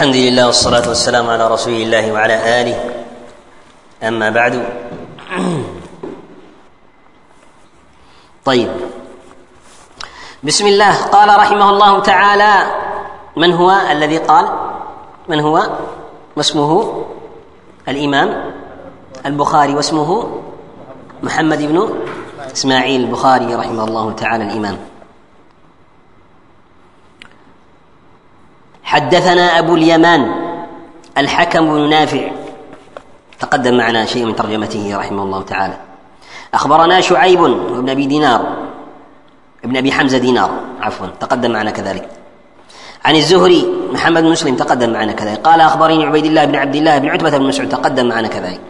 الحمد لله والصلاة والسلام على رسول الله وعلى آله. أما بعد. طيب. بسم الله. قال رحمه الله تعالى من هو الذي قال؟ من هو؟ واسمه الإمام البخاري واسمه محمد بن إسماعيل البخاري رحمه الله تعالى الإمام. حدثنا أبو اليمان الحكم بن نافع تقدم معنا شيء من ترجمته رحمه الله تعالى. أخبرنا شعيب بن أبي دينار ابن أبي حمزة دينار عفوا تقدم معنا كذلك. عن الزهري محمد بن مسلم تقدم معنا كذلك. قال أخبرني عبيد الله بن عبد الله بن عتبة بن مسعود تقدم معنا كذلك.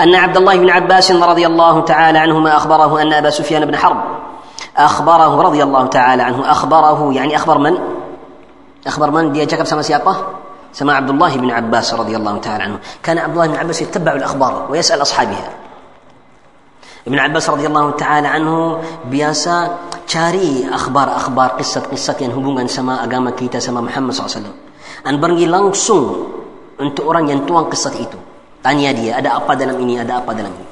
أن عبد الله بن عباس رضي الله تعالى عنهما أخبره أن أبا سفيان بن حرب أخبره رضي الله تعالى عنه أخبره يعني أخبر من؟ أخبر من جاكب سما سياقة؟ سما عبد الله بن عباس رضي الله تعالى عنه. كان عبد الله بن عباس يتبع الأخبار ويسأل أصحابها. ابن عباس رضي الله تعالى عنه بياسا cari أخبار أخبار قصة قصة yang hubungan sama agama kita sama Muhammad SAW dan pergi langsung untuk orang yang tuang kisah itu. Tanya dia ada apa dalam ini? Ada apa dalam إني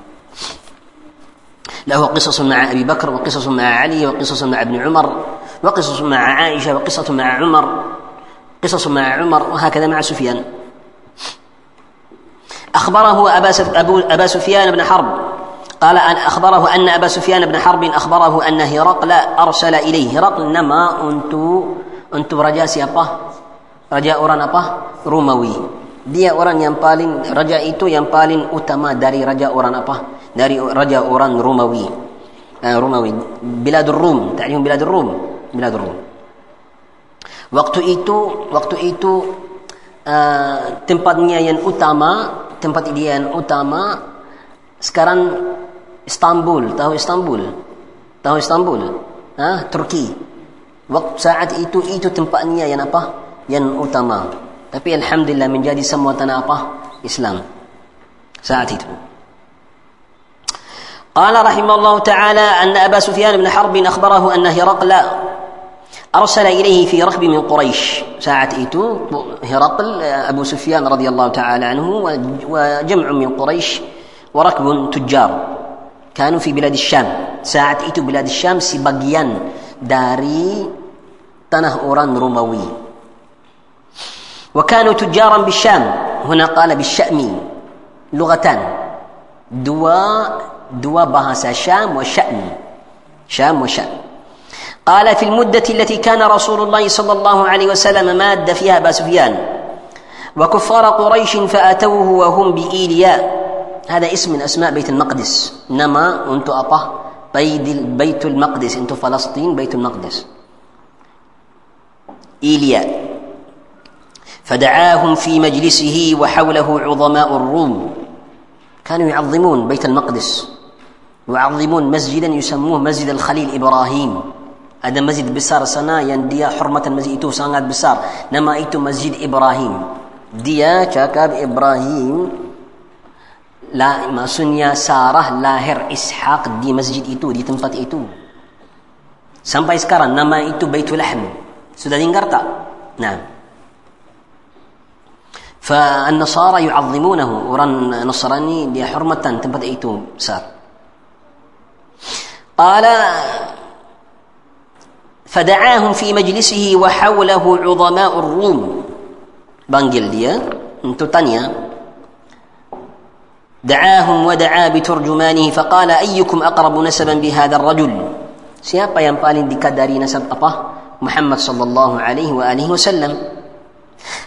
له قصص مع أبي بكر وقصص مع علي وقصص مع ابن عمر وقصص مع عائشة وقصة مع عمر قصص مع عمر وهكذا مع سفيان. أخبره أبا, أبا سفيان بن حرب. قال أن أخبره أن أبا سفيان بن حرب أخبره أن هرقل أرسل إليه. هرقل نما أنتو أنتو رجاء سيابا؟ رجاء أوران أبا؟ رموي دي أوران ينبالين رجاء إتو ينبالين أتما داري رجاء أوران أبا. داري رجاء أوران روموي آه، رموي بلاد الروم. تعليم بلاد الروم. بلاد الروم. Waktu itu, waktu itu uh, tempatnya yang utama, tempat dia yang utama sekarang Istanbul, tahu Istanbul? Tahu Istanbul? Ah, Turki. Waktu saat itu itu tempatnya yang apa? Yang utama. Tapi alhamdulillah menjadi semua tanah apa? Islam. Saat itu. قال رحمه الله تعالى أن أبا سفيان بن حرب أخبره أن هرقل أرسل إليه في ركب من قريش. ساعة إيتو هرقل أبو سفيان رضي الله تعالى عنه وجمع من قريش وركب تجار. كانوا في بلاد الشام. ساعة إيتو بلاد الشام سبقيان داري تنه أوران روموي وكانوا تجارا بالشام. هنا قال بالشأم لغتان. دوا دوا بهاسا شام وشأم. شام وشأم. قال في المدة التي كان رسول الله صلى الله عليه وسلم ماد فيها أبا سفيان وكفار قريش فأتوه وهم بإيلياء هذا اسم من أسماء بيت المقدس. نما أنت أطه بيت المقدس. أنت فلسطين بيت المقدس. إيلياء فدعاهم في مجلسه وحوله عظماء الروم. كانوا يعظمون بيت المقدس. ويعظمون مسجدا يسموه مسجد الخليل إبراهيم. Ada masjid besar sana yang dia hormatan masjid itu sangat besar. Nama itu Masjid Ibrahim. Dia cakap Ibrahim la, maksudnya Sarah lahir Ishaq di masjid itu, di tempat itu. Sampai sekarang nama itu Baitul Lahm. Sudah dengar tak? Nah. فالنصارى يعظمونه ورن نصراني dia hormatan tempat itu besar. قال فدعاهم في مجلسه وحوله عظماء الروم. بانجل ديا انتو تانيا دعاهم ودعا بترجمانه فقال أيكم أقرب نسبا بهذا الرجل? paling dekat dari nasab apa? محمد صلى الله عليه وآله وسلم.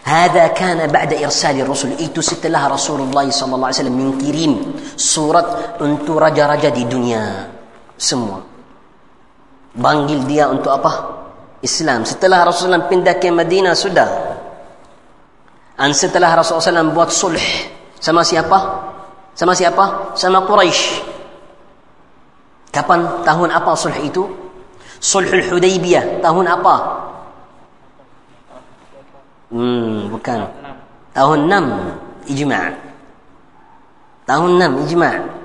هذا كان بعد إرسال الرسل. Itu setelah Rasulullah صلى الله عليه وسلم mengirim surat untuk raja-raja di dunia. Semua. Panggil dia untuk apa? Islam. Setelah Rasulullah pindah ke Madinah sudah. Dan setelah Rasulullah buat sulh sama siapa? Sama siapa? Sama Quraisy. Kapan tahun apa sulh itu? Sulhul Hudaybiyah tahun apa? Hmm, bukan. Tahun 6 ijma'. Tahun 6 ijma'.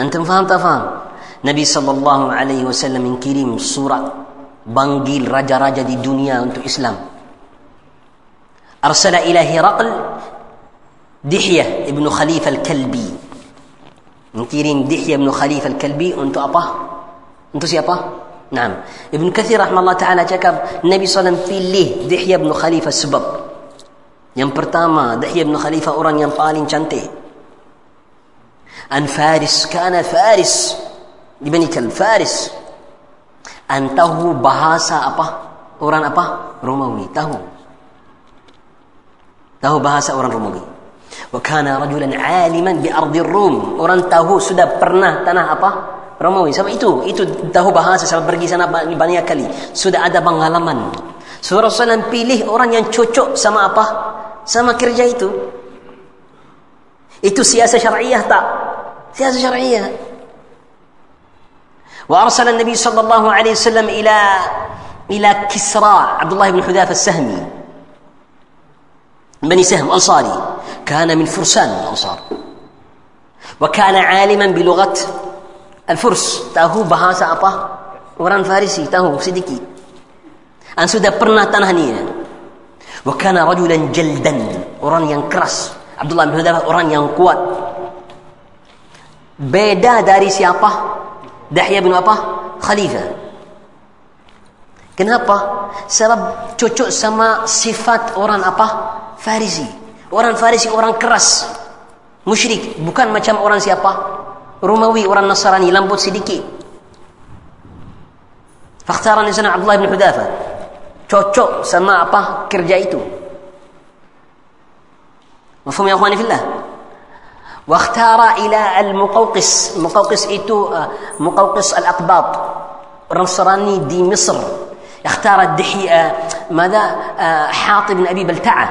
أنتم فهم تفهم نبي صلى الله عليه وسلم من كريم صورة بانجيل رجا رجا دي دنيا أنت إسلام أرسل إلى هرقل دحية ابن خليفة الكلبي من كريم دحية ابن خليفة الكلبي أنت أبا أنت سيابا نعم ابن كثير رحمه الله تعالى تكب نبي صلى الله عليه وسلم في ليه دحية ابن خليفة السبب yang pertama, Dahiyah bin Khalifah orang yang paling cantik. An Faris kana Faris di Bani Kal Faris. An tahu bahasa apa? Orang apa? Romawi. Tahu. Tahu bahasa orang Romawi. وكان رجلا عالما بأرض الروم orang tahu sudah pernah tanah apa Romawi sebab itu itu tahu bahasa sebab pergi sana banyak kali sudah ada pengalaman so Rasulullah pilih orang yang cocok sama apa sama kerja itu itu siasa syariah tak Siasa syariah وأرسل النبي صلى الله عليه وسلم إلى إلى كسرى عبد الله بن حذافة السهمي. بني سهم أنصاري. كان من فرسان الأنصار. وكان عالما بلغة الفرس. تاهو bahasa apa Farisi tahu sedikit an sudah pernah tanah ni وكان رجلا جلدا. yang keras Abdullah bin Hudaifah orang yang kuat beda dari siapa Dahya bin apa Khalifah kenapa sebab cocok sama sifat orang apa Farisi Orang Farisi orang keras. Musyrik. Bukan macam orang siapa? Romawi, orang Nasrani. Lambut sedikit. Fakhtaran sana Abdullah bin Hudafa. Cocok sama apa kerja itu. Mafhum ya akhwani fillah? واختار إلى المقوقس. مقوقس إتو مقوقس الأقباط نصراني دي مصر. اختار الدحية ماذا؟ حاطب بن أبي بلتعة.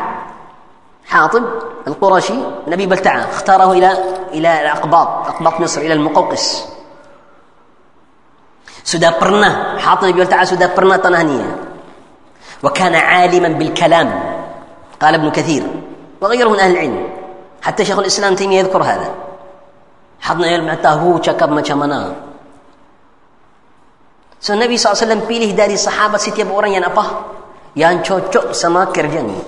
حاطب القرشي نبي بلتعة. اختاره إلى إلى الأقباط. أقباط مصر إلى المقوقس. سودا برنا حاطب نبي بلتعة سودا برنا تنهنية وكان عالما بالكلام. قال ابن كثير. وغيره من أهل العلم. حتى شيخ الإسلام تيمية يذكر هذا. حضنا يلمع تهو شكب شمنا سو النبي صلى الله عليه وسلم بيليه داري صحابة ستي بوران ين يعني أبه يان شوشو سما كرجاني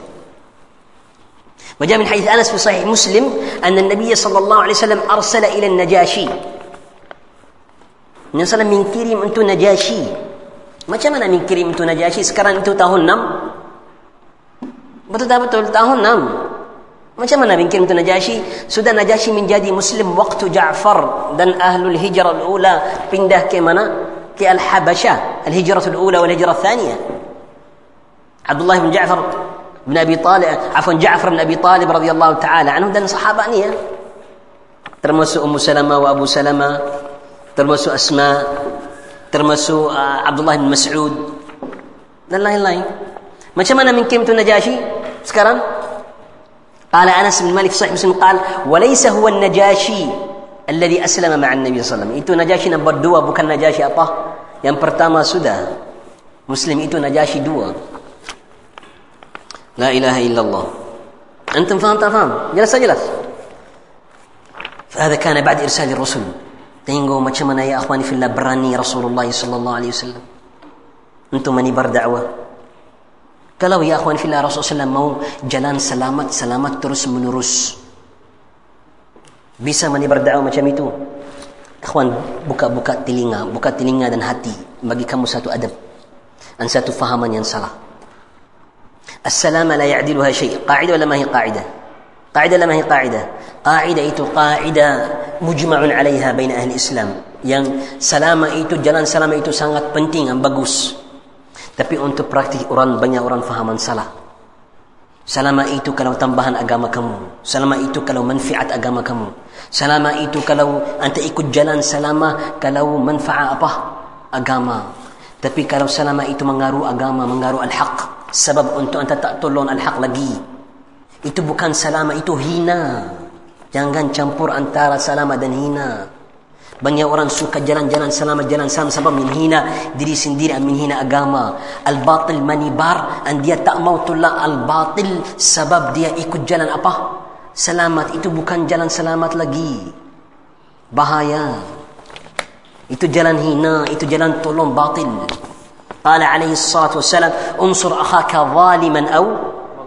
وجاء من حديث أنس في صحيح مسلم أن النبي صلى الله عليه وسلم أرسل إلى النجاشي. النبي صلى من كريم أنتو نجاشي. ما شمنا من كريم أنتو نجاشي؟ سكران أنتو تهو النم بتدابتو تهو النم Macam mana mengirim untuk Najashi? Sudah Najashi menjadi Muslim waktu Ja'far dan Ahlul Hijrah al-Ula pindah ke mana? Ke Al-Habasha. Al-Hijrah al-Ula wal-Hijrah al-Thaniya. Abdullah bin Ja'far ابي طالب عفوا جعفر بن ابي طالب رضي الله تعالى عنه dan sahabat ni ya termasuk Ummu Salamah wa Abu Salamah termasuk Asma termasuk uh, Abdullah bin Mas'ud dan lain-lain macam mana mungkin itu Najashi sekarang قال أنس بن مالك صحيح مسلم قال وليس هو النجاشي الذي أسلم مع النبي صلى الله عليه وسلم. Itu Najashi nombor dua bukan Najashi apa? Yang pertama sudah. Muslim itu Najashi dua. لا إله إلا الله أنتم فهم تفهم جلس جلس فهذا كان بعد إرسال الرسل تينغو ما كمنا يا أخواني في الله براني رسول الله صلى الله عليه وسلم أنتم مني بر دعوة Kalau ya akhwan fillah Rasulullah SAW mau jalan selamat-selamat terus menerus. Bisa mani berdakwah macam itu. Akhwan, buka-buka telinga, buka telinga dan hati. Bagi kamu satu adab. Dan satu fahaman yang salah. As-salama la ya'diluha syai' Qa'idah wala mahi qa'idah? Qa'idah wala mahi qa'idah? Qa'idah itu qa'idah mujma'un alaiha baina ahli Islam. Yang salama itu, jalan salama itu sangat penting, yang bagus. Tapi untuk praktik orang banyak orang fahaman salah selama itu kalau tambahan agama kamu. Selama itu kalau manfaat agama kamu. Selama itu kalau anda ikut jalan selama kalau manfaat apa? Agama. Tapi kalau selama itu mengaruh agama mengaruh al-haq. Sebab untuk anda tak tolong al-haq lagi. Itu bukan salama itu hina. Jangan campur antara salama dan hina banyak orang suka jalan-jalan selama jalan sama sebab menghina diri sendiri menghina agama al-batil manibar dan dia tak mau tolak al-batil sebab dia ikut jalan apa selamat itu bukan jalan selamat lagi bahaya itu jalan hina itu jalan tolong batil قال عليه الصلاة والسلام انصر أخاك ظالما أو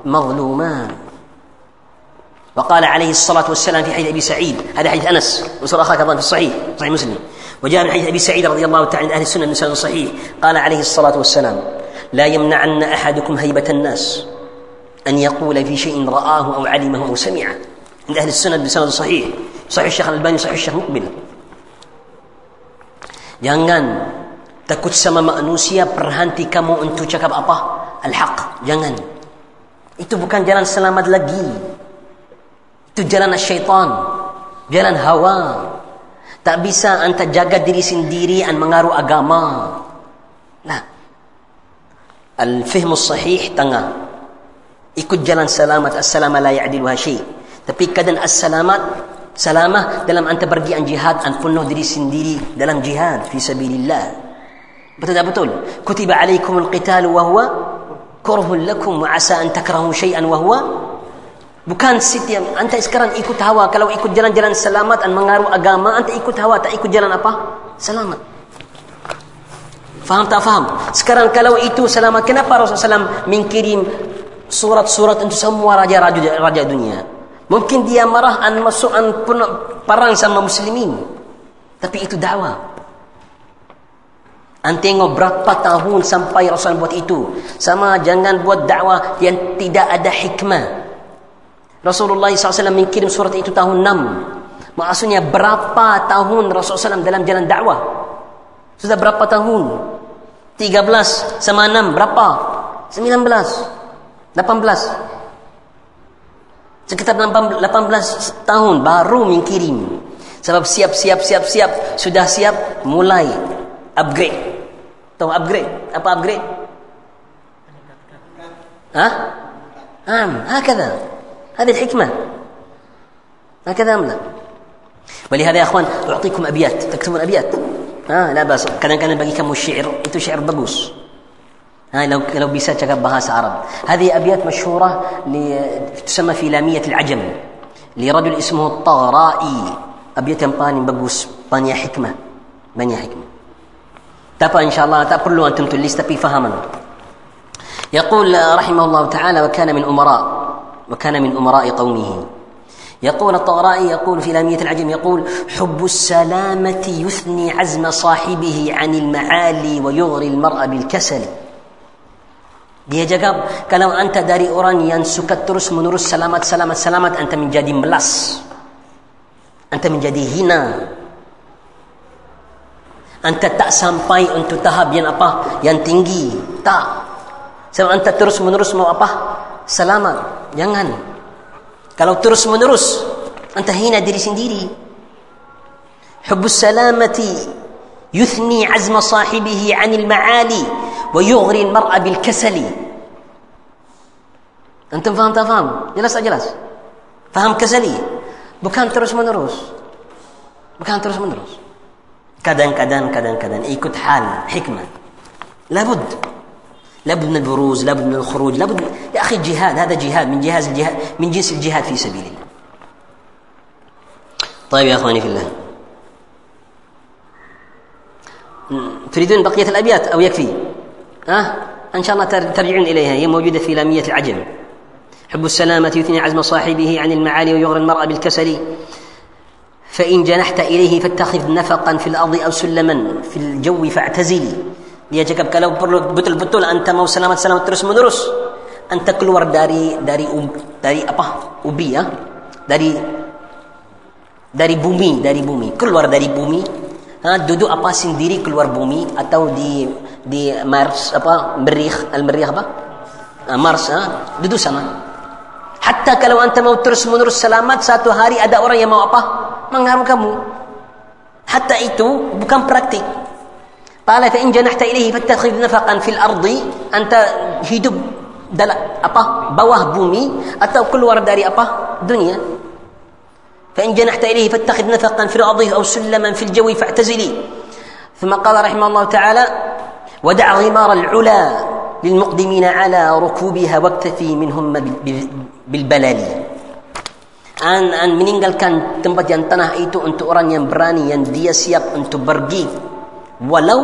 مظلوما وقال عليه الصلاة والسلام في حديث أبي سعيد هذا حديث أنس انصر أخاك ظالما في الصحيح صحيح مسلم وجاء من حديث أبي سعيد رضي الله تعالى عن أهل السنة من صحيح قال عليه الصلاة والسلام لا يمنعن أحدكم هيبة الناس أن يقول في شيء رآه أو علمه أو سمعه عند أهل السنة بسند صحيح صحيح الشيخ الألباني صحيح الشيخ مقبل Jangan takut sama manusia berhenti kamu untuk cakap apa? Al-haq. Jangan. Itu bukan jalan selamat lagi. Itu jalan syaitan. Jalan hawa. Tak bisa anda jaga diri sendiri dan mengaruh agama. Nah. Al-fihmu sahih tengah. Ikut jalan selamat. As-salamat la ya'diluha. Tapi kadang as-salamat Salamah dalam anda pergi an jihad an penuh diri sendiri dalam jihad fi sabilillah. Betul tak betul? Kutiba alaikum al-qital wa huwa kurhun lakum wa asa an takrahu syai'an wa huwa Bukan setiap anda sekarang ikut hawa kalau ikut jalan-jalan selamat dan mengaruh agama anda ikut hawa tak ikut jalan apa? Selamat. Faham tak faham? Sekarang kalau itu selamat kenapa Rasulullah SAW mengirim surat-surat untuk semua raja-raja raja dunia? Mungkin dia marah an masuk an perang sama muslimin. Tapi itu dakwah. An tengok berapa tahun sampai Rasul buat itu. Sama jangan buat dakwah yang tidak ada hikmah. Rasulullah SAW mengirim surat itu tahun 6. Maksudnya berapa tahun Rasulullah SAW dalam jalan dakwah? Sudah berapa tahun? 13 sama 6 berapa? 19 18 Sekitar 18 tahun baru mengirim Sebab siap siap siap siap Sudah siap mulai upgrade Tahu upgrade? Apa upgrade? Hah? hah, hakada. هذه الحكمة. هكذا أم لا؟ ولهذا يا أخوان أعطيكم أبيات. تكتبون أبيات. ها لا بأس. kadang-kadang bagi kamu syair itu syair bagus ها لو لو بيسات بهاس عرب. هذه أبيات مشهورة تسمى في لامية العجم لرجل اسمه الطغرائي. أبيات باني بقوس. باني حكمة. باني حكمة. تبقى إن شاء الله. تقول له أنتم تلست في فهما يقول رحمه الله تعالى وكان من أمراء وكان من أمراء قومه. يقول الطغرائي يقول في لامية العجم يقول حب السلامة يثني عزم صاحبه عن المعالي ويغري المرأة بالكسل. دي جاكاب كلام أنت داري أوران ينسك الترس من رس سلامات سلامات سلامات أنت من جدي ملاس أنت من جدي هنا أنت تأسام باي أنت tahap yang apa? ين تنجي تا sebab أنت ترس من رس مو apa? سلامات Jangan. Kalau terus menerus anda hina diri sendiri. Hubbus salamati yuthni azma sahibihi anil ma'ali ويغري المرأة بالكسل أنتم فهم تفهم جلس أجلس فهم كسلي bukan terus menerus bukan terus menerus kadang-kadang kadang-kadang ikut hal hikmة لابد لابد من البروز لابد من الخروج لابد من... يا أخي الجهاد هذا جهاد من جهاز الجهاد من جنس الجهاد في سبيل الله. طيب يا أخواني في الله. تريدون بقية الأبيات أو يكفي؟ ها؟ إن شاء الله ترجعون إليها هي موجودة في لامية العجم. حب السلامة يثني عزم صاحبه عن المعالي ويغري المرء بالكسل. فإن جنحت إليه فاتخذ نفقا في الأرض أو سلما في الجو فاعتزلي dia cakap kalau perlu betul-betul anta mau selamat-selamat terus menerus anta keluar dari dari um, dari apa ubi ya? Dari dari bumi dari bumi. Keluar dari bumi ha, duduk apa sendiri keluar bumi atau di di Mars apa Merikh al Merikh apa Mars ha, duduk sana. Hatta kalau anda mau terus menerus selamat satu hari ada orang yang mau apa? Mengaruh kamu. Hatta itu bukan praktik قال فإن جنحت إليه فاتخذ نفقا في الأرض. أنت hidup dalam apa bawah bumi atau keluar dari apa dunia فإن جنحت إليه فاتخذ نفقا في الأرض أو سلما في الجو فاعتزلي. ثم قال رحمه الله تعالى ودع غمار العلا للمقدمين على ركوبها واكتفي منهم بالبلال. an an meninggalkan tempat yang tanah itu untuk orang yang berani yang dia siap untuk pergi ولو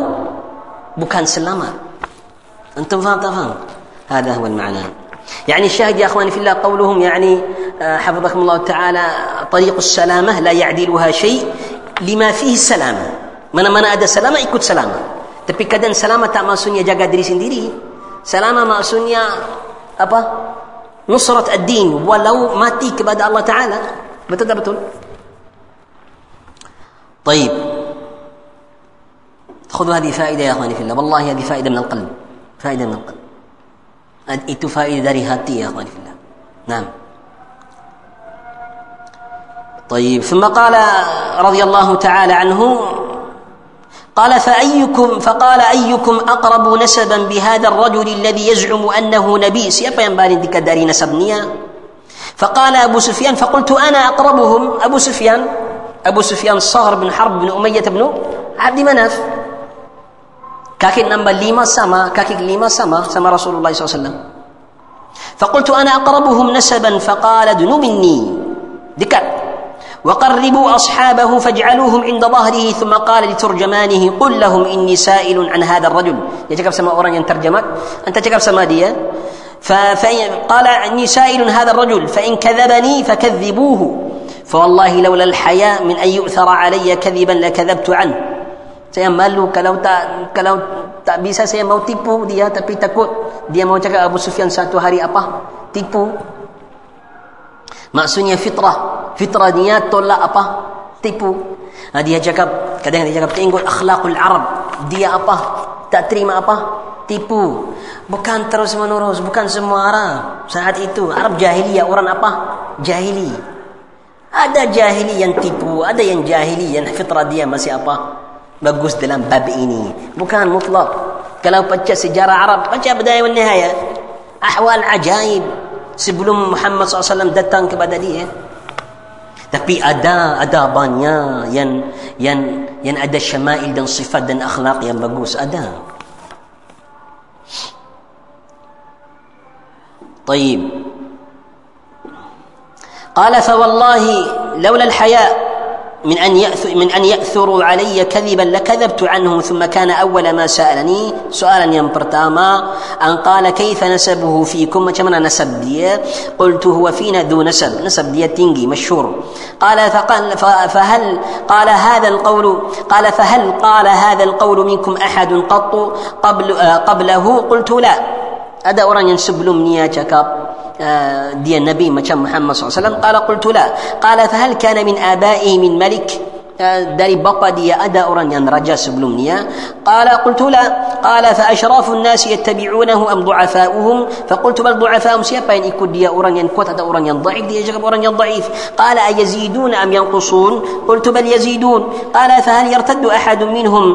بكان سلامة. أنتم فاهم تفهم هذا هو المعنى. يعني الشاهد يا أخواني في الله قولهم يعني آه، حفظكم الله تعالى طريق السلامة لا يعدلها شيء لما فيه السلامة من من أدى سلامة؟ يكون سلامة. tapi kadang سلامة تاع ماسونيا جا diri sendiri سلامة ماسونيا أبا؟ نصرة الدين ولو ماتي kepada الله تعالى. betul طيب. خذوا هذه فائدة يا أخواني في الله. والله هذه فائدة من القلب. فائدة من القلب. itu فائدة dari hati يا أخواني في الله. نعم. طيب ثم قال رضي الله تعالى عنه قال فأيكم فقال أيكم أقرب نسبا بهذا الرجل الذي يزعم أنه نبي siapa yang paling dekat dari nasabnya فقال أبو سفيان فقلت أنا أقربهم. أبو سفيان أبو سفيان صهر بن حرب بن أمية بن عبد مناف. Kaki nambah lima sama kaki lima sama sama Rasulullah SAW فقلت أنا أقربهم نسبا فقال ادنوا مني dekat. وقربوا أصحابه فاجعلوهم عند ظهره ثم قال لترجمانه قل لهم إني سائل عن هذا الرجل يجب سما أوران ينترجمك أنت تجب سما دي فقال إني سائل هذا الرجل فإن كذبني فكذبوه فوالله لولا الحياء من أن يؤثر علي كذبا لكذبت عنه saya malu kalau tak kalau tak bisa saya mau tipu dia tapi takut dia mau cakap Abu Sufyan satu hari apa tipu Maksudnya fitrah. Fitrah dia tolak apa? Tipu. Nah, dia cakap, kadang dia cakap, tengok akhlakul Arab. Dia apa? Tak terima apa? Tipu. Bukan terus menerus, bukan semua Arab. Saat itu, Arab jahiliyah, orang apa? Jahili. Ada jahili yang tipu, ada yang jahili yang fitrah dia masih apa? Bagus dalam bab ini. Bukan mutlak. Kalau baca sejarah Arab, baca dan nihayah. Ahwal ajaib sebelum Muhammad SAW datang kepada dia tapi ada ada banyak yang yang yang ada syama'il dan sifat dan akhlak yang bagus ada طيب قال فوالله لولا الحياء من أن يأثر من أن يأثروا علي كذبا لكذبت عنهم ثم كان أول ما سألني سؤالا ينبرتاما أن قال كيف نسبه فيكم؟ كما نسب دي؟ قلت هو فينا ذو نسب نسب دي تنجي مشهور. قال فقال فهل قال هذا القول قال فهل قال هذا القول منكم أحد قط؟ قبل قبله قلت لا. Ada orang yang sebelumnya cakap dia Nabi macam Muhammad SAW قال قلت لا قال فهل كان من آبائه من ملك dari bapa dia ada orang yang raja sebelumnya قال قلت لا قال فأشراف الناس يتبعونه أم ضعفاؤهم فقلت بل ضعفاؤهم siapa yang ikut dia orang yang kuat atau orang yang ضعيف dia cakap orang yang ضعيف قال أيزيدون أم ينقصون قلت بل يزيدون قال فهل يرتد أحد منهم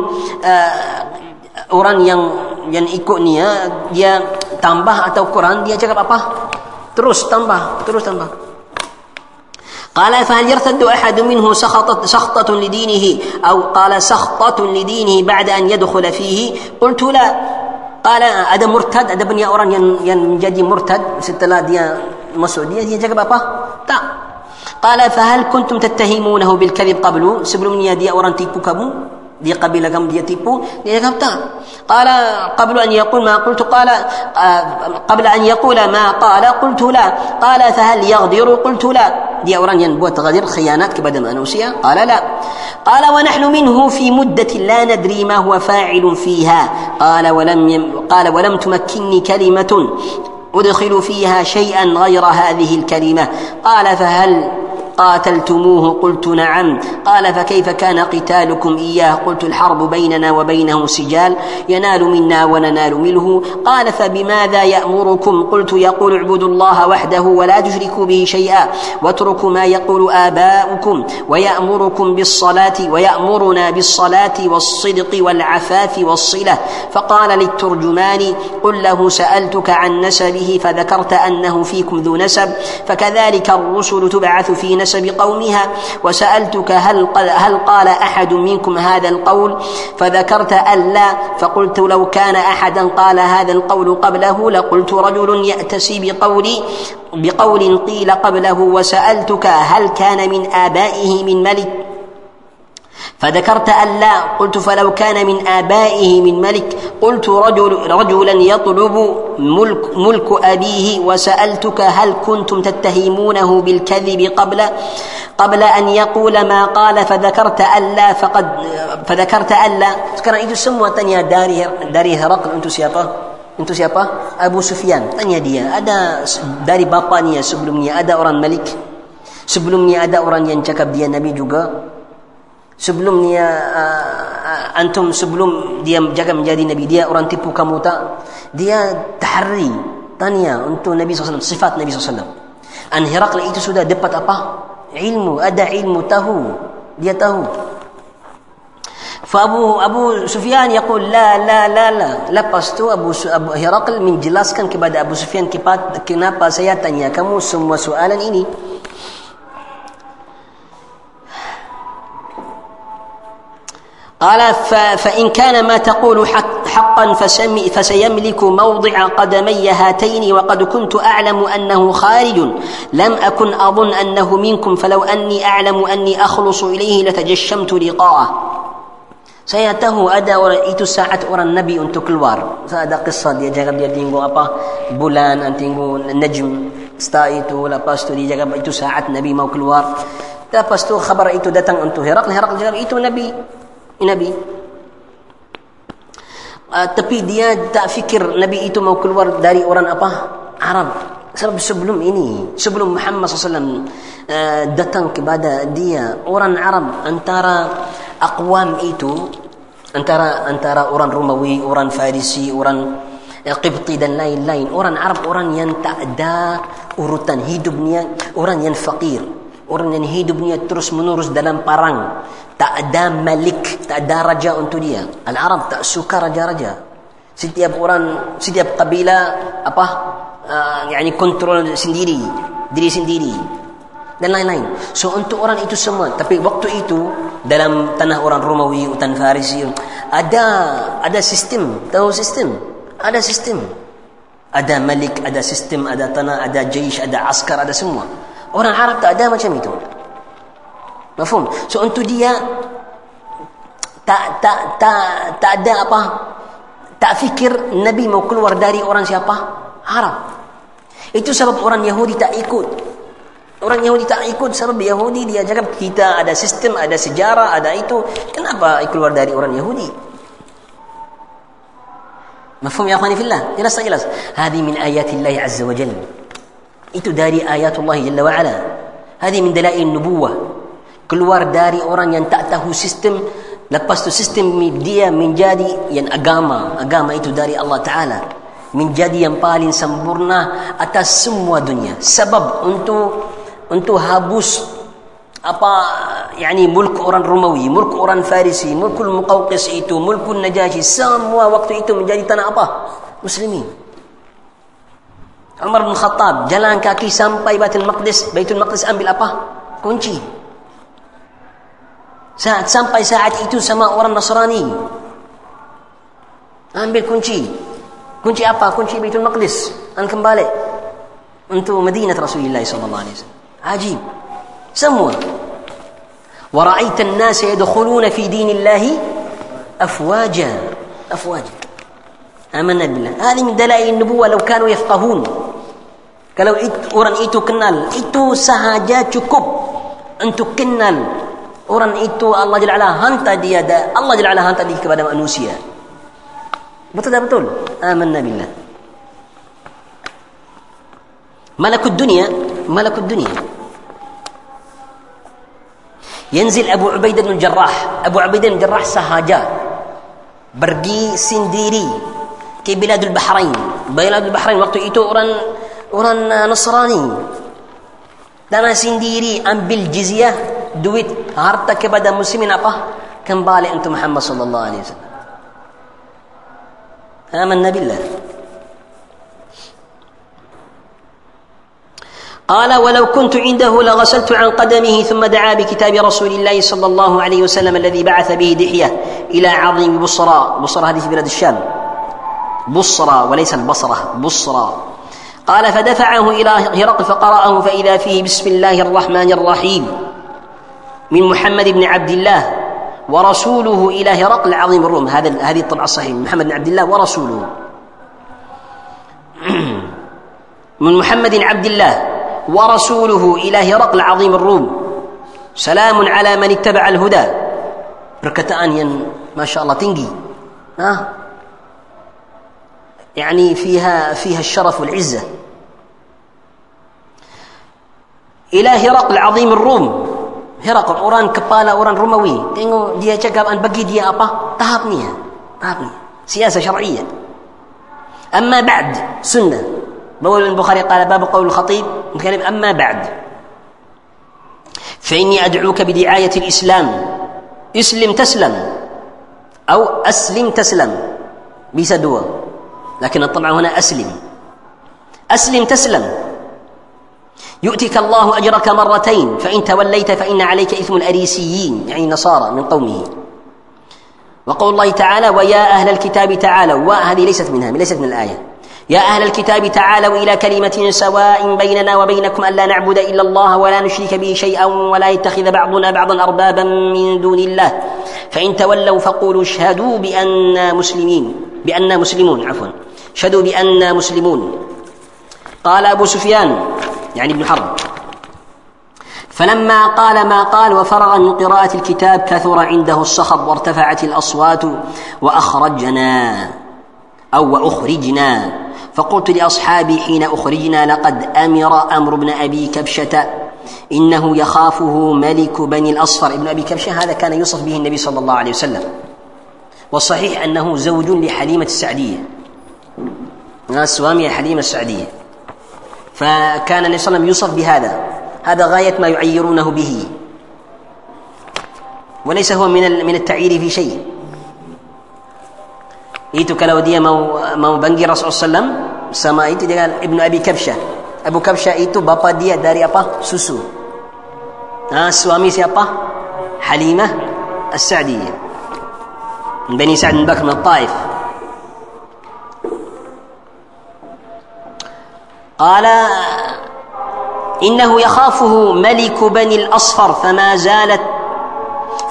orang yang yang ikut ni dia tambah atau kurang dia cakap apa terus tambah terus tambah قال فهل يرتد أحد منه سخطة, سخطة لدينه أو قال سخطة لدينه بعد أن يدخل فيه قلت لا قال ada murtad ada banyak orang yang yang menjadi murtad setelah dia masuk dia dia cakap apa tak قال فهل كنتم تتهمونه بالكذب قبل sebelumnya dia orang tipu kamu kabilah kamu dia tipu dia cakap tak? قال قبل أن يقول ما قلت قال قبل أن يقول ما قال قلت لا قال فهل يغدر قلت لا orang yang buat غدر khianat kepada manusia. قال لا قال ونحن منه في مدة لا ندري ما هو فاعل فيها قال ولم قال ولم تمكنني كلمة أدخل فيها شيئا غير هذه الكلمة قال فهل قاتلتموه قلت نعم. قال فكيف كان قتالكم إياه؟ قلت الحرب بيننا وبينه سجال. ينال منا وننال منه. قال فبماذا يأمركم؟ قلت يقول اعبدوا الله وحده ولا تشركوا به شيئا واتركوا ما يقول آباؤكم. ويأمركم بالصلاة ويأمرنا بالصلاة والصدق والعفاف والصلة. فقال للترجمان قل له سألتك عن نسبه فذكرت أنه فيكم ذو نسب. فكذلك الرسل تبعث في نسب نسب قومها وسألتك هل هل قال أحد منكم هذا القول؟ فذكرت ألا فقلت لو كان أحدا قال هذا القول قبله لقلت رجل يأتسي بقولي بقول قيل قبله وسألتك هل كان من آبائه من ملك؟ فذكرت أن لا قلت فلو كان من آبائه من ملك قلت رجل رجلا يطلب ملك, ملك أبيه وسألتك هل كنتم تتهمونه بالكذب قبل قبل أن يقول ما قال فذكرت أن لا فقد فذكرت أن لا. ذكر إذا سموا تنيا داري, هرقل أنت سيابا أنت سيابا أبو سفيان تنيا دي أدا داري بابانيا سبلمني أدا أوران ملك سبلمني أدا أوران ينتكب دي النبي juga. sebelumnya uh, antum sebelum dia jaga menjadi nabi dia orang tipu kamu tak dia tahri tanya untuk Nabi SAW sifat Nabi SAW an Herakl itu sudah dapat apa ilmu ada ilmu tahu dia tahu فأبو أبو سفيان يقول لا لا لا لا lepas tu Abu, Abu Herakl menjelaskan kepada Abu Sufyan kenapa saya tanya kamu semua soalan ini قال فإن كان ما تقول حقا فسيملك موضع قدمي هاتين وقد كنت أعلم أنه خارج. لم أكن أظن أنه منكم فلو أني أعلم أني أخلص إليه لتجشمت لقاءه. سيته أدا ورأيت ساعة أرى النبي أن تكلوار فأدا قصة دي جغب يردينغو أبا بولان أنتينغو النجم ستايتو لباستو دي جغب إتو ساعة نبي موكلوار لا باستو خبر إتو دتن أنتو هرقل هرقل جغب إتو نبي. Nabi. Uh, tapi dia tak fikir Nabi itu mau keluar dari orang apa? Arab. Sebelum ini, sebelum Muhammad SAW uh, datang kepada dia, orang Arab antara akwam itu, antara antara orang Romawi, orang Farisi, orang Qibti dan lain-lain. Orang Arab, orang yang tak ada urutan hidupnya, orang yang fakir. Orang yang hidupnya terus menerus dalam parang. Tak ada malik, tak ada raja untuk dia. Al-Arab tak suka raja-raja. Setiap orang, setiap kabilah apa? Uh, yani kontrol sendiri, diri sendiri dan lain-lain. So untuk orang itu semua, tapi waktu itu dalam tanah orang Romawi, hutan Farisi ada ada sistem, tahu sistem? Ada sistem. Ada malik, ada sistem, ada tanah, ada jaysh, ada askar, ada semua. Orang Arab tak ada macam itu. Mafhum? So untuk dia tak tak tak tak ada apa? Tak fikir Nabi mau keluar dari orang siapa? Arab. Itu sebab orang Yahudi tak ikut. Orang Yahudi tak ikut sebab Yahudi dia cakap kita ada sistem, ada sejarah, ada itu. Kenapa keluar dari orang Yahudi? Mafhum ya akhwani fillah? Jelas jelas? Hadi min ayatillahi azza wa jalla. Itu dari ayatullah Jalla wa'ala. Hadi min dalail nubuwah. Keluar dari orang yang tak tahu sistem. Lepas tu sistem dia menjadi yang agama. Agama itu dari Allah Ta'ala. Menjadi yang paling sempurna atas semua dunia. Sebab untuk untuk habus apa yani mulk orang Romawi, mulk orang Farisi, mulk Muqawqis itu, mulk Najasyi semua waktu itu menjadi tanah apa? Muslimin. Umar bin Khattab jalan kaki sampai Baitul Maqdis Baitul Maqdis ambil apa kunci saat sampai saat itu sama orang Nasrani ambil kunci kunci apa kunci Baitul Maqdis dan kembali untuk Madinah Rasulullah wasallam ajib semua ورأيت الناس يدخلون في دين الله أفواجا أفواجا آمنا بالله هذه من دلائل النبوة لو كانوا يفقهون kalau orang itu kenal itu sahaja cukup untuk kenal Orang itu Allah Jalla ala hantar dia Allah Jalla ala hantar dia kepada manusia. Betul tak betul? Amanna billah. Malakut dunia, malakut dunia. Yanzil Abu Ubaidah bin Jarrah. Abu Ubaidah bin Jarrah sahaja pergi sendiri ke Biladul Bahrain. Biladul Bahrain waktu itu orang orang Nasrani. Dan sendiri ambil jizyah duit harta kepada muslimin apa? Kembali untuk Muhammad sallallahu alaihi wasallam. آمنا بالله قال ولو كنت عنده لغسلت عن قدمه ثم دعا بكتاب رسول الله صلى الله عليه وسلم الذي بعث به دحية إلى عظيم بصرى بصرى هذه في بلاد الشام بصرى وليس البصرة بصرى قال فدفعه إلى هرقل فقرأه فإذا فيه بسم الله الرحمن الرحيم من محمد بن عبد الله ورسوله إلى هرقل عظيم الروم. هذا هذه الطبعة الصحيحة. محمد بن عبد الله ورسوله. من محمد عبد الله ورسوله إلى هرقل عظيم الروم. سلام على من اتبع الهدى. بركتان ما شاء الله تنقي ها؟ يعني فيها فيها الشرف والعزة. إلى هرقل عظيم الروم. هرقل أوران كبالا أوران روموي tengok dia cakap an bagi dia apa tahapnya tahapnya سياسة شرعية. أما بعد سنة. بقول البخاري قال باب قول الخطيب. نتكلم أما بعد. فإني أدعوك بدعاية الإسلام. اسلم تسلم. أو أسلم تسلم. dua لكن الطبع هنا أسلم. أسلم تسلم. يؤتك الله أجرك مرتين. فإن توليت فإن عليك إثم الأريسيين يعني النصارى من قومه. وقول الله تعالى ويا أهل الكتاب تعالوا. وهذه ليست منها ليست من الآية. يا أهل الكتاب تعالوا إلى كلمة سواء بيننا وبينكم ألا نعبد إلا الله ولا نشرك به شيئا ولا يتخذ بعضنا بعضا أربابا من دون الله. فإن تولوا فقولوا اشهدوا بأننا مسلمين. بأننا مسلمون عفوا. اشهدوا بأننا مسلمون. قال أبو سفيان يعني ابن حرب فلما قال ما قال وفرغ من قراءة الكتاب كثر عنده الصخب وارتفعت الأصوات وأخرجنا أو وأخرجنا. فقلت لأصحابي حين أخرجنا لقد أمر أمر ابن أبي كبشة إنه يخافه ملك بني الأصفر. ابن أبي كبشة هذا كان يوصف به النبي صلى الله عليه وسلم. وصحيح أنه زوج لحليمة السعدية. suami حليمة السعدية. فكان النبي صلى الله عليه وسلم يوصف بهذا. هذا غاية ما يعيرونه به. وليس هو من من التعيير في شيء. itu kalau dia mau mau benci رسول الله صلى الله عليه وسلم. سما إيتو قال ابن أبي كبشة. أبو كبشة itu bapa dia dari apa susu. ها suami si حليمة السعدية. Bani Sa'd bin Bakr min Taif قال إنه يخافه ملك بني الأصفر فما زالت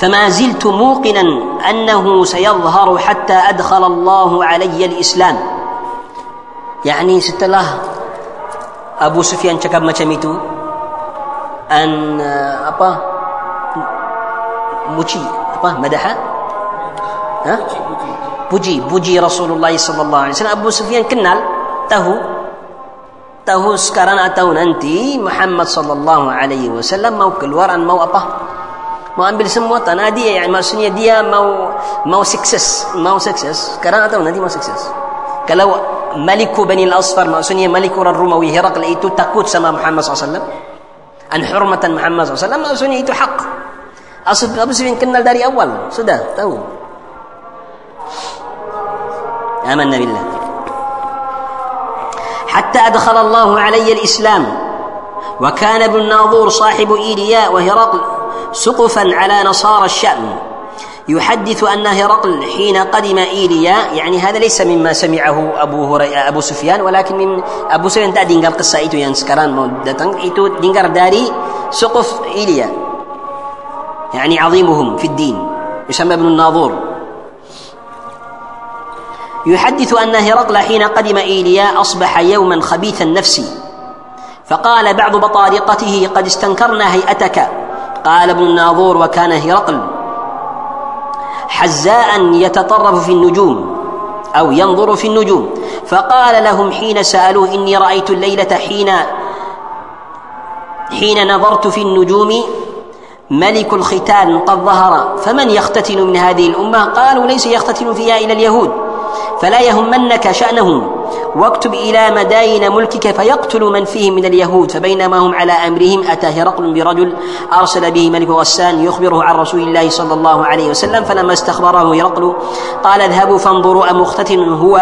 فما زلت موقنا أنه سيظهر حتى أدخل الله علي الإسلام. يعني setelah Abu Sufyan cakap macam itu an apa puji apa مدح ها? puji puji رسول الله صلى الله عليه وسلم ابو سفيان kenal tahu tahu sekarang itu nanti محمد صلى الله عليه وسلم mau keluar mau apa mau ambil semua tanah dia يعني maksudnya dia mau mau sukses mau sukses kerana itu nanti mau sukses kalau ملك بني الاصفر maksudnya ملك Romawi هرقل itu takut sama محمد صلى الله عليه وسلم ان حرمه محمد صلى الله عليه وسلم ما سنيه حق أصف ابو سفيان كنال داري اول سدى تهو amanna billah حتى أدخل الله علي الإسلام وكان ابن الناظور صاحب إيلياء وهرقل سقفا على نصارى الشأم. يحدث أن هرقل حين قدم إيلياء يعني هذا ليس مما سمعه أبو أبو سفيان ولكن من أبو سفيان tak dengar قصة. itu yang sekarang mau datang سقف إيليا. يعني عظيمهم في الدين. يسمى ابن الناظور. يحدث أن هرقل حين قدم إيليا أصبح يوما خبيث النفس. فقال بعض بطارقته قد استنكرنا هيئتك. قال ابن الناظور وكان هرقل حزاء يتطرف في النجوم أو ينظر في النجوم. فقال لهم حين سألوه إني رأيت الليلة حين حين نظرت في النجوم ملك الختان قد ظهر فمن يختتن من هذه الأمة؟ قالوا ليس يختتن فيها إلى اليهود. فلا يهمنك شأنهم. واكتب إلى مداين ملكك فيقتل من فيهم من اليهود فبينما هم على أمرهم أتى هرقل برجل أرسل به ملك غسان يخبره عن رسول الله صلى الله عليه وسلم فلما استخبره هرقل قال اذهبوا فانظروا أمختتن هو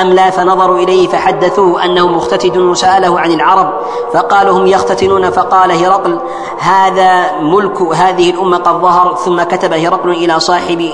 أم لا؟ فنظروا إليه فحدثوه أنه مختتن وسأله عن العرب فقالوا هم يختتنون. فقال هرقل هذا ملك هذه الأمة قد ظهر. ثم كتب هرقل إلى صاحب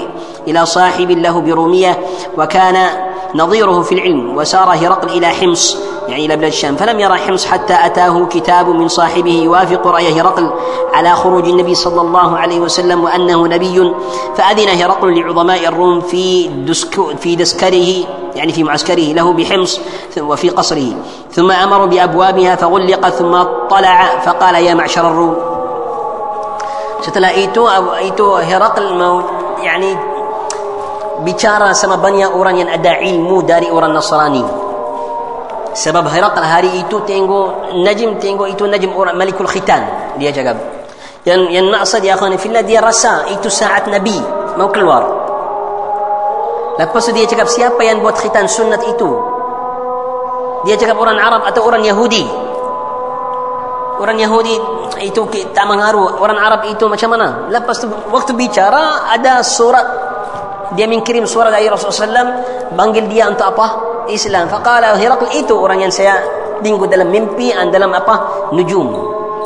إلى صاحب له برومية وكان نظيره في العلم وسار هرقل إلى حمص يعني إلى بلاد الشام فلم يرى حمص حتى أتاه كتاب من صاحبه يوافق رأي هرقل على خروج النبي صلى الله عليه وسلم وأنه نبي فأذن هرقل لعظماء الروم في دسك في دسكره يعني في معسكره له بحمص وفي قصره ثم أمروا بأبوابها فغلقت ثم طلع فقال يا معشر الروم. itu itu Herakl mau yani bicara sama banyak orang yang ada ilmu dari orang Nasrani. Sebab Herakl hari itu tengok Najm tengok itu Najm orang Malikul Khitan. Dia cakap yang yang maksud ya akhwan fillah dia rasa itu saat Nabi mau keluar. Lepas dia cakap siapa yang buat khitan sunat itu? Dia cakap orang Arab atau orang Yahudi. Orang Yahudi itu tak mengaruh. Orang Arab itu macam mana? Lepas tu waktu bicara ada surat dia mengirim surat dari Rasulullah SAW panggil dia untuk apa Islam faqala Herakl itu orang yang saya lingkup dalam mimpi dan dalam apa nujum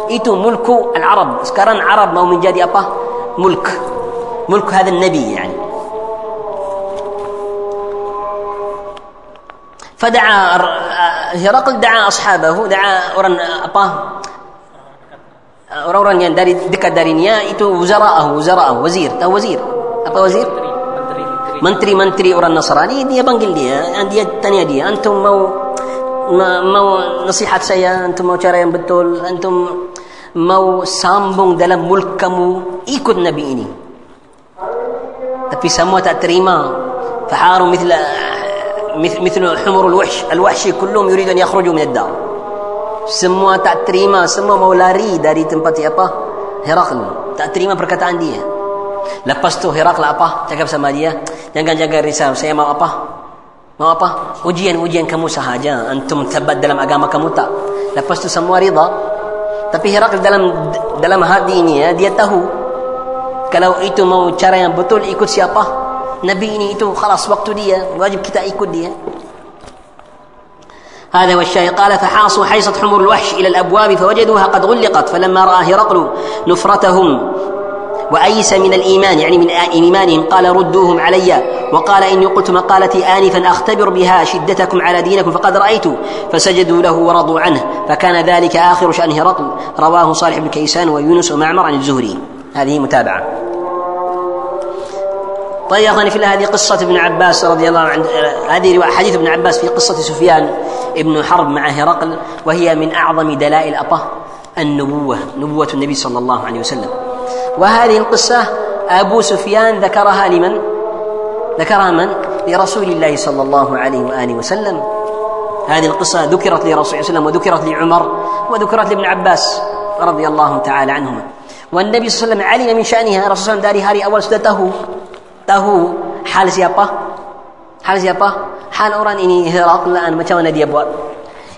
itu mulku al-Arab sekarang Arab mau menjadi apa mulk mulk هذا النبي يعني فدعا هرقل دعا أصحابه دعا orang apa orang-orang yang dari dekat darinya itu wuzara'ah wuzara'ah wazir tahu wazir apa wazir menteri-menteri orang Nasrani dia panggil dia dia tanya dia antum mau mau nasihat saya antum mau cara yang betul antum mau sambung dalam mulk kamu ikut nabi ini tapi semua tak terima فحاروا مثل مثل حمر الوحش الوحش كلهم يريد ان يخرجوا من الدار semua tak terima semua mau lari dari tempat apa Herakl tak terima perkataan dia Lepas tu Herakl apa cakap sama dia jangan jaga risau saya mau apa mau apa ujian-ujian kamu sahaja antum tabat dalam agama kamu tak lepas tu semua rida tapi Herakl dalam dalam hati ini ya dia tahu kalau itu mau cara yang betul ikut siapa Nabi ini itu khalas waktu dia wajib kita ikut dia هذا هو الشاهد قال فحاصوا حيصة حمر الوحش إلى الأبواب فوجدوها قد غلقت فلما رأى هرقل نفرتهم وأيس من الإيمان يعني من إيمانهم قال ردوهم علي وقال إني قلت مقالتي آنفا أختبر بها شدتكم على دينكم فقد رأيت فسجدوا له ورضوا عنه فكان ذلك آخر شأن هرقل رواه صالح بن كيسان ويونس ومعمر عن الزهري. هذه متابعة. طيب يا أخواني في الله هذه قصة ابن عباس رضي الله عنه هذه حديث ابن عباس في قصة سفيان ابن حرب مع هرقل وهي من أعظم دلائل أطه النبوة نبوة النبي صلى الله عليه وسلم. وهذه القصة أبو سفيان ذكرها لمن؟ ذكرها من؟ لرسول الله صلى الله عليه وآله وسلم. هذه القصة ذكرت لرسول الله صلى الله عليه وسلم وذكرت لعمر وذكرت لابن عباس رضي الله تعالى عنهما. والنبي صلى الله عليه وسلم علم من شأنها رسول الله dari hari awal sudah tahu tahu hal siapa hal siapa hal orang ini Herakl macam mana dia buat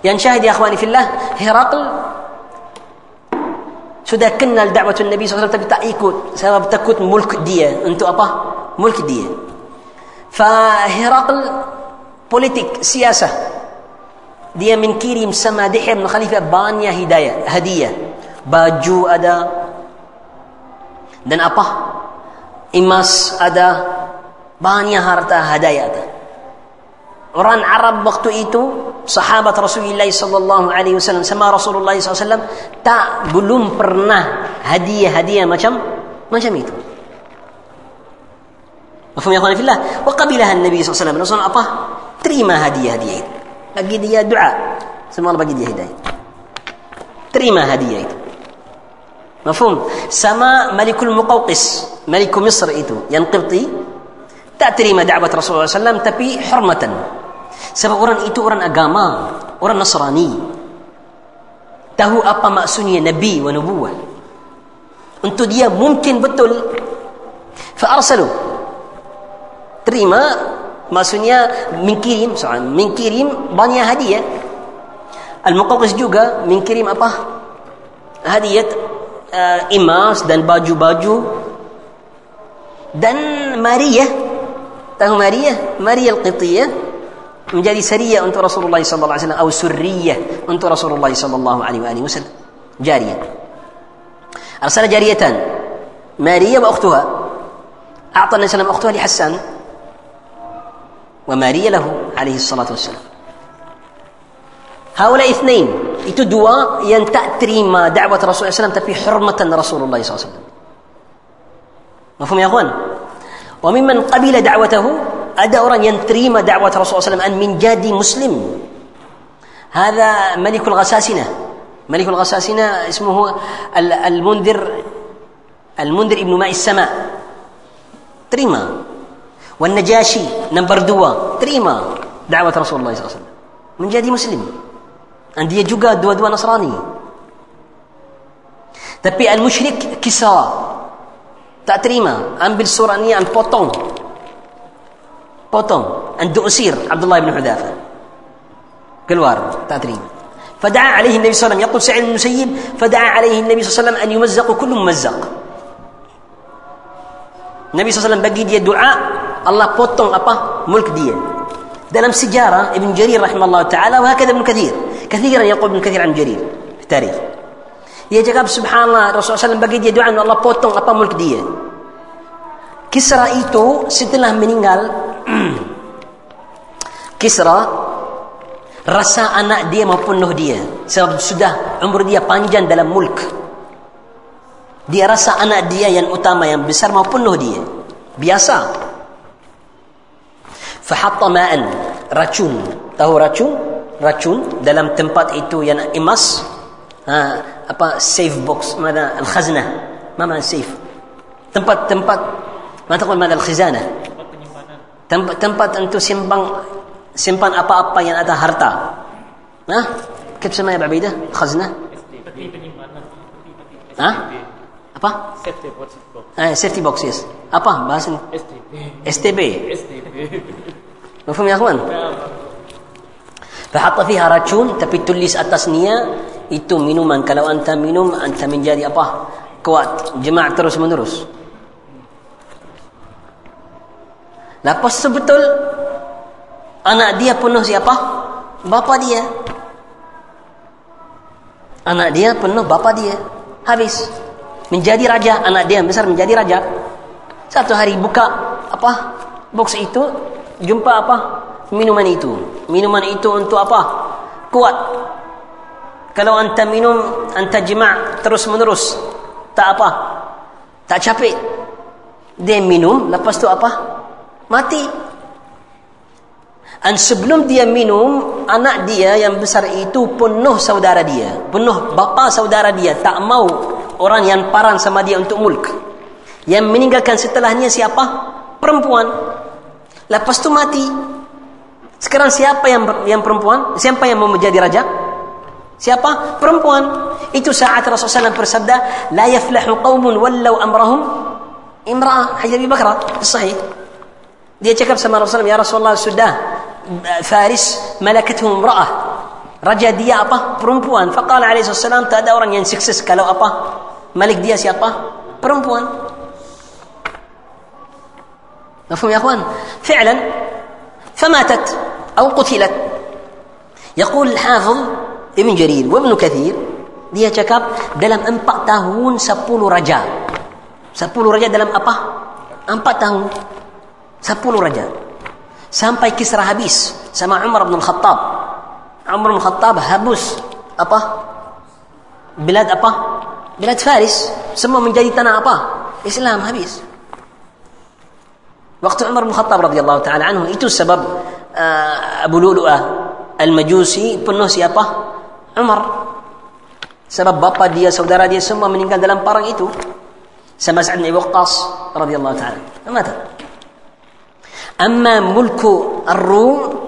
yang syahid ya akhwani fillah Herakl sudah kenal dakwah Nabi SAW tapi tak ikut sebab takut mulk dia untuk apa mulk dia فهرقل politik siasa dia menkirim sama Dihya bin Khalifah banyak hidayah hadiah baju ada dan apa emas ada banyak harta hadiah ada orang Arab waktu itu sahabat Rasulullah sallallahu alaihi wasallam sama Rasulullah sallallahu tak belum pernah hadiah-hadiah macam macam itu في الله وقبلها النبي صلى الله عليه وسلم Rasul apa terima hadiah-hadiah itu bagi dia doa semua bagi dia hidayah terima hadiah itu مفهوم sama Malikul Muqawqis Malik Misr itu yang Qibti tak terima dakwah Rasulullah SAW tapi hormatan Sebab orang itu orang agama, orang Nasrani. Tahu apa maksudnya Nabi dan nubuah. Untuk dia mungkin betul. Fa'arsalu. Terima, maksudnya mengkirim, soalan, mengkirim banyak hadiah. Al-Muqawqis juga mengkirim apa? Hadiah uh, emas dan baju-baju dan Maria tahu Maria Maria Al-Qibtiyah menjadi sariyah untuk Rasulullah wasallam atau surriyah untuk Rasulullah sallallahu alaihi wasallam jariyah jariyatan Maria wa ukhtuha أعطى النبي صلى الله عليه وسلم أختها لحسان وماريا له عليه الصلاة والسلام هؤلاء اثنين dua yang tak terima dakwah Rasulullah SAW tapi hormatan Rasulullah SAW. Mafhum ya akhwan? Wa mimman qabila da'watahu ada orang yang terima dakwah Rasulullah SAW an min jadi muslim. هذا ملك الغساسنة اسمه المنذر المنذر ابن ماء السماء terima والنجاشي نمبر دوا terima دعوة رسول الله صلى الله عليه وسلم menjadi muslim dan dia juga dua-dua Nasrani tapi al-musyrik kisah tak terima ambil surah ni dan potong بوتون عند أسير عبد الله بن حذافة كل وارد تاترين فدعا عليه النبي صلى الله عليه وسلم يقول سعيد المسيب فدعا عليه النبي صلى الله عليه وسلم أن يمزق كل ممزق النبي صلى الله عليه وسلم بقي دعاء الله بوتون أبا ملك دي لم سجارة ابن جرير رحمه الله تعالى وهكذا ابن كثير كثيرا يقول ابن كثير عن جرير في التاريخ يا جاب سبحان الله الرسول صلى الله عليه وسلم bagi دعاء الله potong apa ملك دي كسر إيتو ستلاه منين قال Kisra rasa anak dia mau penuh dia sebab sudah umur dia panjang dalam mulk dia rasa anak dia yang utama yang besar mau penuh dia biasa fahatta ma'an racun tahu racun racun dalam tempat itu yang emas ha, apa safe box mana al-khaznah mana safe tempat-tempat ما تقول ماذا الخزانة tempat tempat untuk simpan simpan apa-apa yang ada harta ها كيف تسمى يا بعبيدة خزنة ها apa safety box eh safety box yes apa bahasa STB مفهوم يا اخوان فحط فيها racun tapi tulis atasnya itu minuman kalau anta minum anta menjadi apa kuat jemaah terus menerus Lepas sebetul anak dia penuh siapa? Bapa dia. Anak dia penuh bapa dia. Habis. Menjadi raja. Anak dia besar menjadi raja. Satu hari buka apa? Box itu. Jumpa apa? Minuman itu. Minuman itu untuk apa? Kuat. Kalau anta minum, anta jima' terus menerus. Tak apa. Tak capek. Dia minum, lepas tu apa? mati. Dan sebelum dia minum, anak dia yang besar itu penuh saudara dia. Penuh bapa saudara dia. Tak mau orang yang parang sama dia untuk mulk. Yang meninggalkan setelahnya siapa? Perempuan. Lepas tu mati. Sekarang siapa yang yang perempuan? Siapa yang mau menjadi raja? Siapa? Perempuan. Itu saat Rasulullah SAW bersabda, La yaflahu qawmun wallau amrahum imra'ah. Haji Abi Sahih. دي جاكب سما رسول يا رسول الله سدا فارس ملكته امراه raja dia apa perempuan فقال عليه الصلاه والسلام tak ada orang yang sukses kalau apa ملك dia si apa perempuan مفهوم يا اخوان فعلا فماتت أو قتلت يقول الحافظ ابن جرير وابن كثير dia cakap dalam enam tahun sepuluh raja sepuluh raja dalam apa enam tahun Sepuluh raja. Sampai Kisra habis sama Umar bin Khattab. Umar bin Khattab habis apa? Bilad apa? Bilad Faris. Semua menjadi tanah apa? Islam habis. Waktu Umar bin Khattab radhiyallahu taala anhu itu sebab uh, Abu Lu'lu'ah Al-Majusi penuh siapa? Umar. Sebab bapa dia, saudara dia semua meninggal dalam perang itu. Sama Sa'ad bin Waqqas رضي الله تعالى. Mata. أما ملك الروم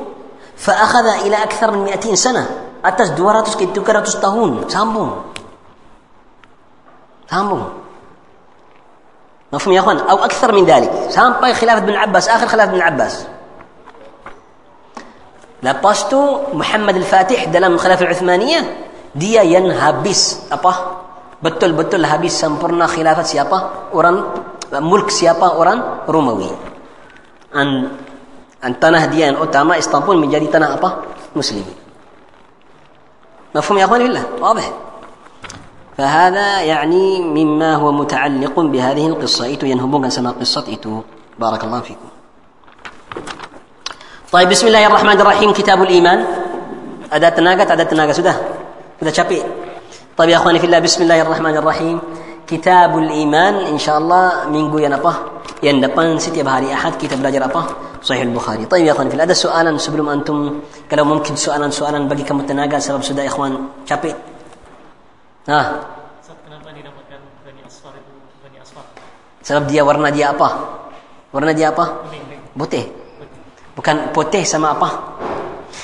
فأخذ إلى أكثر من مئتين سنة. atas dua ratus ke tiga ratus tahun sampai sampai مفهوم يا أخوان؟ أو أكثر من ذلك. sampai طيب خلافة بن عباس. آخر خلافة بن عباس. lepas tu محمد الفاتح dalam خلافة العثمانية dia yang habis apa betul betul habis sempurna خلافة siapa orang ملك siapa orang Romawi an, an tanah dia yang utama Istanbul menjadi tanah apa? Muslim. مفهوم يا اخواني بالله واضح فهذا يعني مما هو متعلق بهذه القصة itu yang hubung sama قصة itu بارك الله فيكم طيب بسم الله الرحمن الرحيم كتاب الإيمان أداة تناقة أداة تناقة سده سده شابي طيب يا أخواني في الله بسم الله الرحمن الرحيم كتاب الإيمان إن شاء الله من قوي نبه يندبان ستي بهاري أحد كتاب بلاجر أبه صحيح البخاري طيب يا أخواني في الله هذا سؤالا سبلم أنتم كلو ممكن سؤالا سؤالا بقي كم تناقة سبب سده يا إخوان شابي ها Sebab dia warna dia apa? Warna dia apa? Putih. Bukan putih sama apa?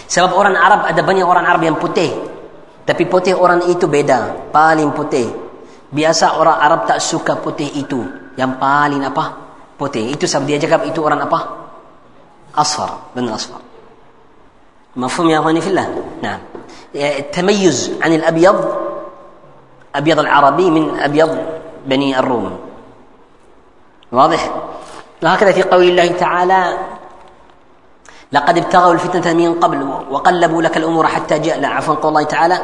Sebab orang Arab ada banyak orang Arab yang putih. Tapi putih orang itu beda. Paling putih. Biasa orang Arab tak suka putih itu. Yang paling apa? Putih. Itu sebab dia cakap itu orang apa? Asfar. Benar asfar. مفهوم يا اخواني في الله نعم التميز عن الابيض ابيض العربي من ابيض بني الروم واضح وهكذا في قول الله تعالى لقد ابتغوا الفتنة من قبل وقلبوا لك الأمور حتى جاء لا عفوا قول الله تعالى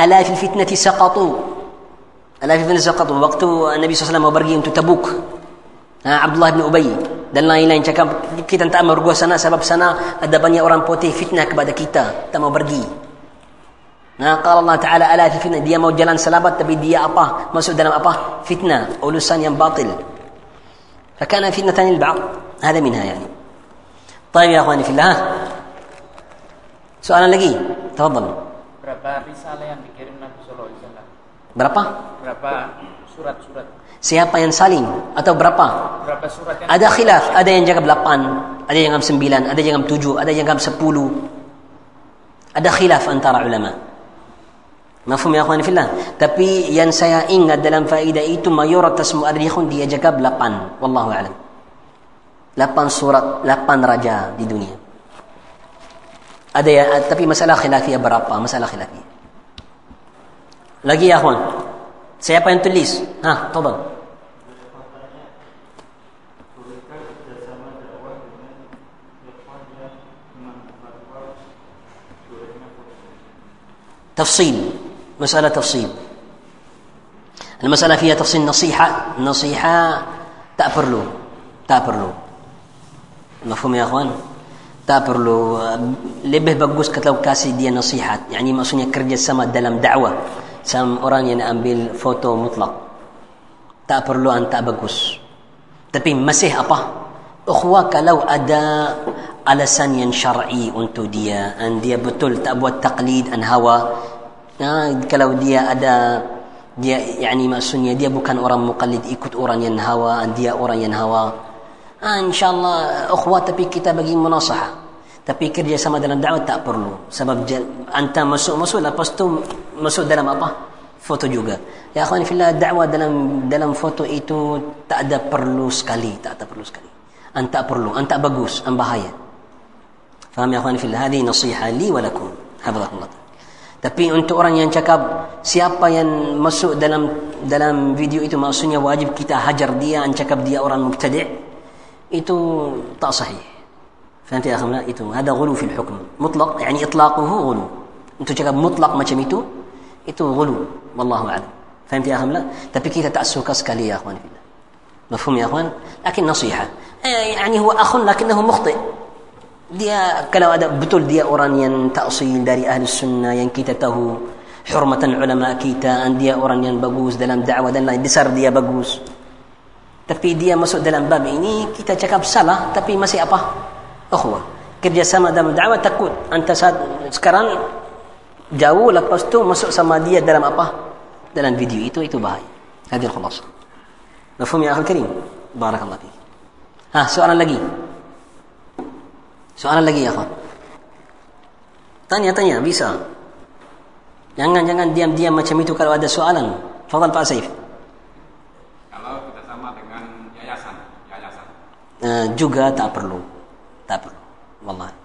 ألا في الفتنة سقطوا ألا في فنس قطب وقت النبي صلى الله عليه وسلم وبرقي انت تبوك. عبد الله بن أبي دل لا إله كان كيت أنت أمر جو سنة سبب سنة ادبني أوران بوتي فتنة كبدا كيتا تم برقي نا قال الله تعالى ألا في فتنة؟ دي مو جلان تبي دي أبا ما سو دلم أبا فتنة اولسان يم باطل. فكان فتنة تاني البعض هذا منها يعني. طيب يا أخواني في الله سؤالا لقي؟ تفضل. رسالة يعني berapa berapa surat-surat siapa yang saling atau berapa berapa surat yang ada khilaf ada yang jawab 8 ada yang jawab 9 ada yang jawab 7 ada yang jawab 10 ada khilaf antara ulama Mafhum ya akhwani fillah. Tapi yang saya ingat dalam faedah itu mayoritas muarrikhun dia jaga 8. Wallahu a'lam. 8 surat, 8 raja di dunia. Ada ya, tapi masalah khilafiyah berapa? Masalah khilafiyah. Lagi ya Juan. Siapa yang tulis? Ha, tolong. تفصيل مسألة تفصيل المسألة فيها تفصيل نصيحة نصيحة تأبرلو تأبرلو مفهوم يا أخوان تأبرلو لبه بقوس كتلو كاسي دي نصيحة يعني ما سنيا كرجة السماء دلم دعوة sama orang yang ambil foto mutlak. Tak perlu anta bagus. Tapi masih apa? Ukhwa kalau ada alasan yang syar'i untuk dia dan dia betul tak buat taklid an hawa Ya, kalau dia ada dia yani maksudnya dia bukan orang muqallid ikut orang yang hawa dia orang yang hawa ah, insyaallah ukhwat tapi kita bagi munasahah tapi kerja sama dalam dakwah tak perlu. Sebab anta masuk masuk lepas tu masuk dalam apa? Foto juga. Ya akhwani fillah dakwah dalam dalam foto itu tak ada perlu sekali tak ada perlu sekali. Anta perlu anta bagus an bahaya. Faham ya akhwani fillah? Hadhihi nasiha li wa lakum. Hafizakumullah Tapi untuk orang yang cakap siapa yang masuk dalam dalam video itu maksudnya wajib kita hajar dia dan cakap dia orang mubtadi' itu tak sahih. فهمت يا أخي إيتو هذا غلو في الحكم. مطلق يعني إطلاقه غلو. أنتو جاب مطلق ما شميتو itu غلو والله أعلم. فهمت يا أخي tapi kita tak suka sekali يا اخواني مفهوم يا أخوان؟ لكن نصيحة. آه، يعني هو أخ لكنه مخطئ. dia كلام هذا betul dia orangnya تأصيل داري أهل السنة yang kita tahu حرمة علماء kita dan dia orangnya bagus dalam دعوة dalam dasar dia bagus. tapi dia masuk dalam باب ini kita cakap salah tapi masih apa أخوة kerjasama dalam dakwah takut anta saat sekarang jauh lepas tu masuk sama dia dalam apa dalam video itu itu bahaya hadir khalas mafhum ya akhil karim barakallah fiik ha soalan lagi Soalan lagi ya, kawan. Tanya-tanya, bisa. Jangan-jangan diam-diam macam itu kalau ada soalan. Fadal Pak Saif. Kalau kita sama dengan yayasan, yayasan. Uh, juga. Tak perlu. online.